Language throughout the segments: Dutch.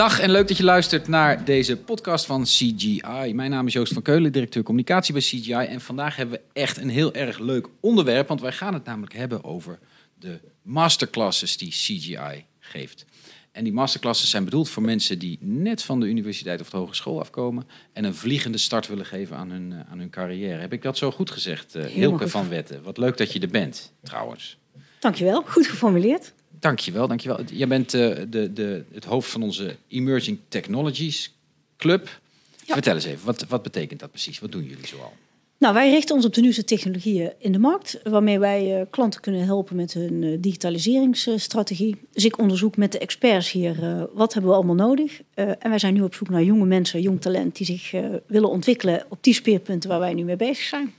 Dag en leuk dat je luistert naar deze podcast van CGI. Mijn naam is Joost van Keulen, directeur communicatie bij CGI. En vandaag hebben we echt een heel erg leuk onderwerp, want wij gaan het namelijk hebben over de masterclasses die CGI geeft. En die masterclasses zijn bedoeld voor mensen die net van de universiteit of de hogeschool afkomen en een vliegende start willen geven aan hun, eh, aan hun carrière. Heb ik dat zo goed gezegd, uh, Hilke goed. van Wetten? Wat leuk dat je er bent, trouwens. Dankjewel, goed geformuleerd. Dankjewel, dankjewel. Jij bent eh, de, de, het hoofd van onze Emerging Technologies Club. Ja. Vertel eens even, wat, wat betekent dat precies? Wat doen jullie zoal? Nou, wij richten ons op de nieuwste technologieën in de markt, waarmee wij eh, klanten kunnen helpen met hun eh, digitaliseringsstrategie. Dus ik onderzoek met de experts hier wat hebben we allemaal nodig. Eh, en wij zijn nu op zoek naar jonge mensen, jong talent, die zich willen ontwikkelen op die speerpunten waar wij nu mee bezig zijn.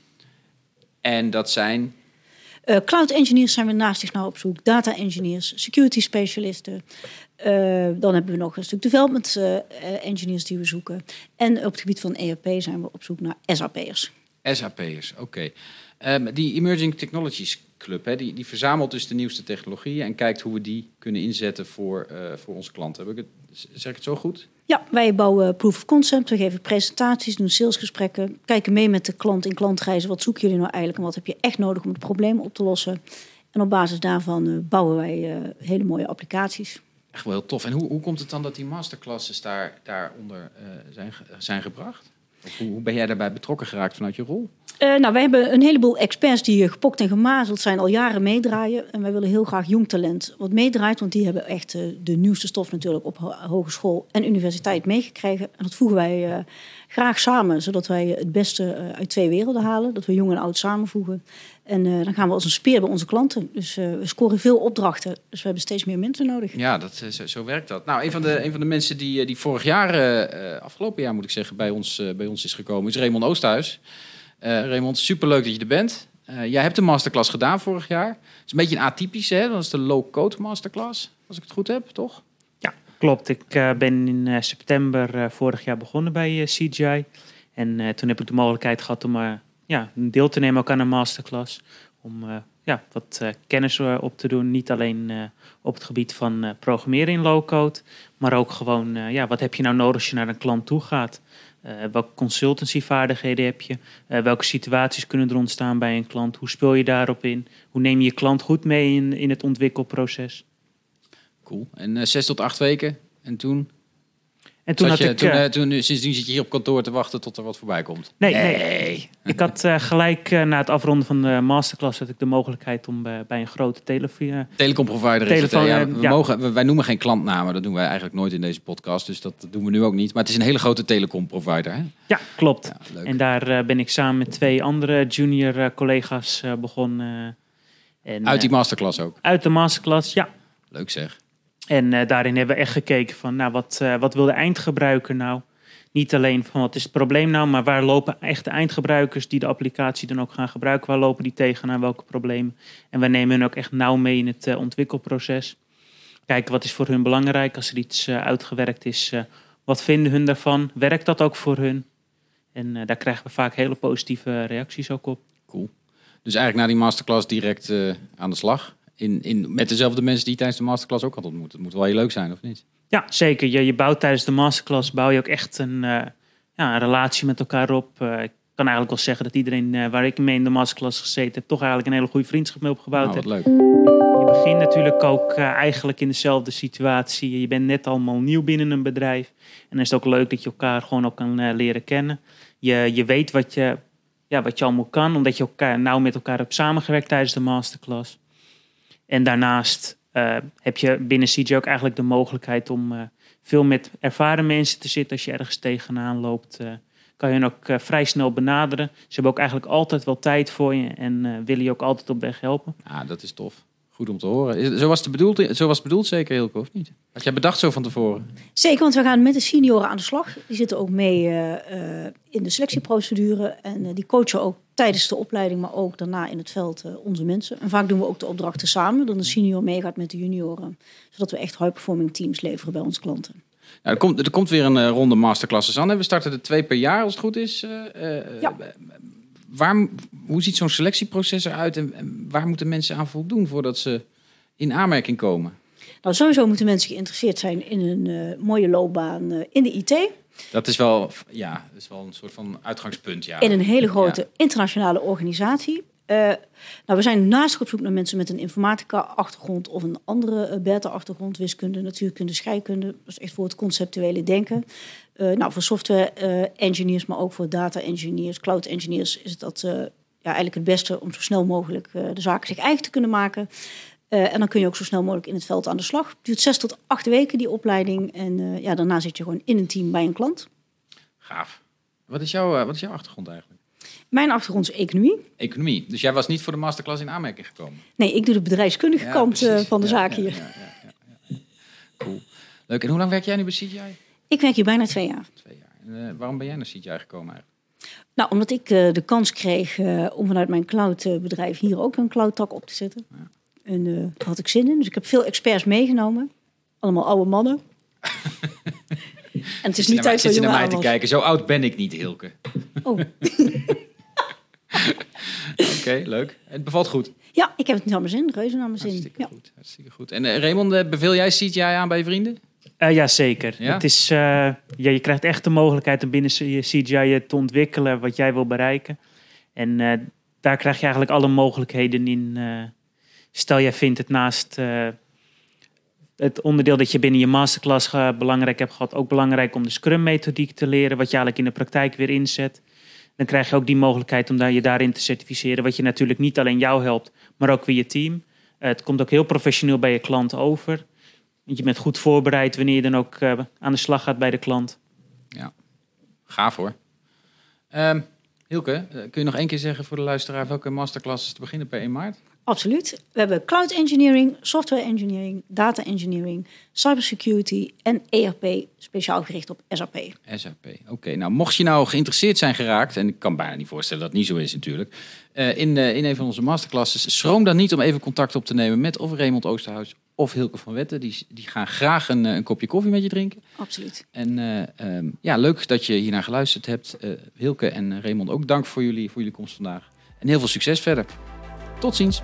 En dat zijn, Eh, cloud engineers zijn we naast zich nou op zoek, data engineers, security specialisten. Eh, dan hebben we nog een stuk development eh, engineers die we zoeken. En op het gebied van ERP zijn we op zoek naar SAP'ers. SAP'ers, oké. Ehm, die Emerging Technologies Club, hè, die, die verzamelt dus de nieuwste technologieën en kijkt hoe we die kunnen inzetten voor, voor onze klanten. Heb ik het, zeg ik het zo goed? Ja, wij bouwen proof of concept, we geven presentaties, doen salesgesprekken, kijken mee met de klant in klantreizen. Wat zoeken jullie nou eigenlijk en wat heb je echt nodig om het probleem op te lossen? En op basis daarvan eh, bouwen wij eh, hele mooie applicaties. Echt wel heel tof. En hoe, hoe komt het dan dat die masterclasses daar, daaronder eh, zijn, zijn gebracht? Hoe, hoe ben jij daarbij betrokken geraakt vanuit je rol? Eh, nou, wij hebben een heleboel experts die eh, gepokt en gemazeld zijn, al jaren meedraaien. En wij willen heel graag jong talent wat meedraait, want die hebben echt eh, de nieuwste stof natuurlijk op ho- hogeschool en universiteit meegekregen. En dat voegen wij graag samen, zodat wij het beste uit twee werelden halen. Dat we jong en oud samenvoegen. En dan gaan we als een speer bij onze klanten. Dus we scoren veel opdrachten, dus we hebben steeds meer mensen nodig. Ja, dat, zo, werkt dat. Nou, een van de, een van de mensen die, die vorig jaar, afgelopen jaar moet ik zeggen, bij ons, bij ons is gekomen, is Raymond Oosthuis. Eh Raymond, superleuk dat je er bent. Eh, jij hebt de masterclass gedaan vorig jaar. Het is een beetje een atypische, hè? Dat is de low-code masterclass, als ik het goed heb, toch? Ja, klopt. Ik eh, ben in september vorig jaar begonnen bij CGI. En toen heb ik de mogelijkheid gehad om ja, deel te nemen ook aan een masterclass. Om ja, wat kennis op te doen. Niet alleen op het gebied van programmeren in low-code. Maar ook gewoon, ja, wat heb je nou nodig als je naar een klant toe gaat? Eh, welke consultancyvaardigheden heb je? Eh, welke situaties kunnen er ontstaan bij een klant? Hoe speel je daarop in? Hoe neem je je klant goed mee in, in het ontwikkelproces? Cool. En eh, zes tot acht weken. En toen? En toen had je, ik... toen, eh, eh, toen, eh, sindsdien zit je hier op kantoor te wachten tot er wat voorbij komt. Nee, nee. Ik had gelijk na het afronden van de masterclass had ik de mogelijkheid om bij, een grote telefoon. Telecomprovider. Telefoon? Ja, we ja. Mogen, wij noemen geen klantnamen. Dat doen wij eigenlijk nooit in deze podcast. Dus dat doen we nu ook niet. Maar het is een hele grote telecomprovider. Hè? ja, klopt. Ja. En daar ben ik samen met twee andere junior collega's begonnen. en, Uit die masterclass ook. uit de masterclass, ja. Leuk zeg. En eh, daarin hebben we echt gekeken van, nou, wat, eh, wat wil de eindgebruiker nou? Niet alleen van wat is het probleem nou, maar waar lopen echt de eindgebruikers die de applicatie dan ook gaan gebruiken, waar lopen die tegenaan, welke problemen? En we nemen hun ook echt nauw mee in het eh, ontwikkelproces. Kijken wat is voor hun belangrijk als er iets uitgewerkt is. wat vinden hun daarvan? Werkt dat ook voor hun? En daar krijgen we vaak hele positieve reacties ook op. Cool. Dus eigenlijk na die masterclass direct aan de slag. In, in, met dezelfde mensen die je tijdens de masterclass ook had ontmoet. Het moet wel heel leuk zijn, of niet? Ja, zeker. Je, je bouwt tijdens de masterclass bouw je ook echt een, eh, ja, een relatie met elkaar op. Eh, ik kan eigenlijk wel zeggen dat iedereen eh, waar ik mee in de masterclass gezeten heb, toch eigenlijk een hele goede vriendschap mee opgebouwd Nou, wat heeft. leuk. Je begint natuurlijk ook eigenlijk in dezelfde situatie. Je bent net allemaal nieuw binnen een bedrijf. En dan is het ook leuk dat je elkaar gewoon ook kan leren kennen. Je, je weet wat je, ja, wat je allemaal kan, omdat je elkaar nauw met elkaar hebt samengewerkt tijdens de masterclass. En daarnaast eh, heb je binnen CJ ook eigenlijk de mogelijkheid om eh, veel met ervaren mensen te zitten. Als je ergens tegenaan loopt, eh, kan je hen ook vrij snel benaderen. Ze hebben ook eigenlijk altijd wel tijd voor je en eh, willen je ook altijd op weg helpen. Ah, dat is tof. Goed om te horen. Zo was het bedoeld, zo was het bedoeld zeker, Hilke, of niet? Had jij bedacht zo van tevoren? Zeker, want we gaan met de senioren aan de slag. Die zitten ook mee eh, eh, in de selectieprocedure. En eh, die coachen ook tijdens de opleiding, maar ook daarna in het veld eh, onze mensen. En vaak doen we ook de opdrachten samen. Dat een senior meegaat met de junioren. Zodat we echt high-performing teams leveren bij onze klanten. Nou, er, komt, er komt weer een eh, ronde masterclasses aan. hè. We starten er twee per jaar, als het goed is. Eh, Ja. waar, hoe ziet zo'n selectieproces eruit en, en waar moeten mensen aan voldoen voordat ze in aanmerking komen? Nou, sowieso moeten mensen geïnteresseerd zijn in een mooie loopbaan in de IT. Dat is wel, ja, dat is wel een soort van uitgangspunt. Ja. In een hele grote internationale organisatie. Eh, nou, we zijn naast op zoek naar mensen met een informatica-achtergrond of een andere uh, beta-achtergrond, wiskunde, natuurkunde, scheikunde. Dat is echt voor het conceptuele denken. Uh, nou, voor software-engineers, maar ook voor data-engineers, cloud-engineers is dat ja, eigenlijk het beste om zo snel mogelijk de zaken zich eigen te kunnen maken. Uh, en dan kun je ook zo snel mogelijk in het veld aan de slag. Het duurt zes tot acht weken, die opleiding. En uh, ja, daarna zit je gewoon in een team bij een klant. Gaaf. Wat is, jouw, uh, wat is jouw achtergrond eigenlijk? Mijn achtergrond is economie. Economie. Dus jij was niet voor de masterclass in aanmerking gekomen? Nee, ik doe de bedrijfskundige ja, kant van de ja, zaak ja, hier. Cool. Leuk. En hoe lang werk jij nu bij CGI? Ik werk hier bijna twee jaar. Twee jaar. En, waarom ben jij naar CGI gekomen eigenlijk? Nou, omdat ik de kans kreeg om vanuit mijn cloudbedrijf hier ook een cloud-tak op te zetten. En uh, daar had ik zin in. Dus ik heb veel experts meegenomen. Allemaal oude mannen. en het is niet tijd voor Zit je naar mij te kijken? Zo oud ben ik niet, Hilke. Oh. Oké, okay, leuk. Het bevalt goed. Ja, ik heb het naar mijn zin. Reuze naar mijn zin. Hartstikke Ja. goed. Hartstikke goed. En uh, Raymond, uh, beveel jij CGI aan bij je vrienden? Uh, ja, zeker. Ja? Het is, uh, ja, je krijgt echt de mogelijkheid om binnen je CGI te ontwikkelen wat jij wil bereiken. En uh, daar krijg je eigenlijk alle mogelijkheden in. Stel, jij vindt het naast uh, het onderdeel dat je binnen je masterclass uh, belangrijk hebt gehad, ook belangrijk om de Scrum-methodiek te leren, wat je eigenlijk in de praktijk weer inzet. Dan krijg je ook die mogelijkheid om je daarin te certificeren, wat je natuurlijk niet alleen jou helpt, maar ook weer je team. het komt ook heel professioneel bij je klant over. Je bent goed voorbereid wanneer je dan ook aan de slag gaat bij de klant. Ja, gaaf hoor. Um, Hilke, kun je nog één keer zeggen voor de luisteraar welke masterclasses te beginnen per 1 maart? Absoluut. We hebben cloud engineering, software engineering, data engineering, cybersecurity en ERP speciaal gericht op SAP. SAP, oké. Okay. Nou, mocht je nou geïnteresseerd zijn geraakt, en ik kan bijna niet voorstellen dat het niet zo is natuurlijk, uh, in, uh, in een van onze masterclasses, schroom dan niet om even contact op te nemen met of Raymond Oosterhuis of Hilke van Wetten. Die, die gaan graag een, een kopje koffie met je drinken. Absoluut. En uh, um, ja, leuk dat je hiernaar geluisterd hebt. Hilke en Raymond, ook dank voor jullie, voor jullie komst vandaag. En heel veel succes verder. Tot ziens.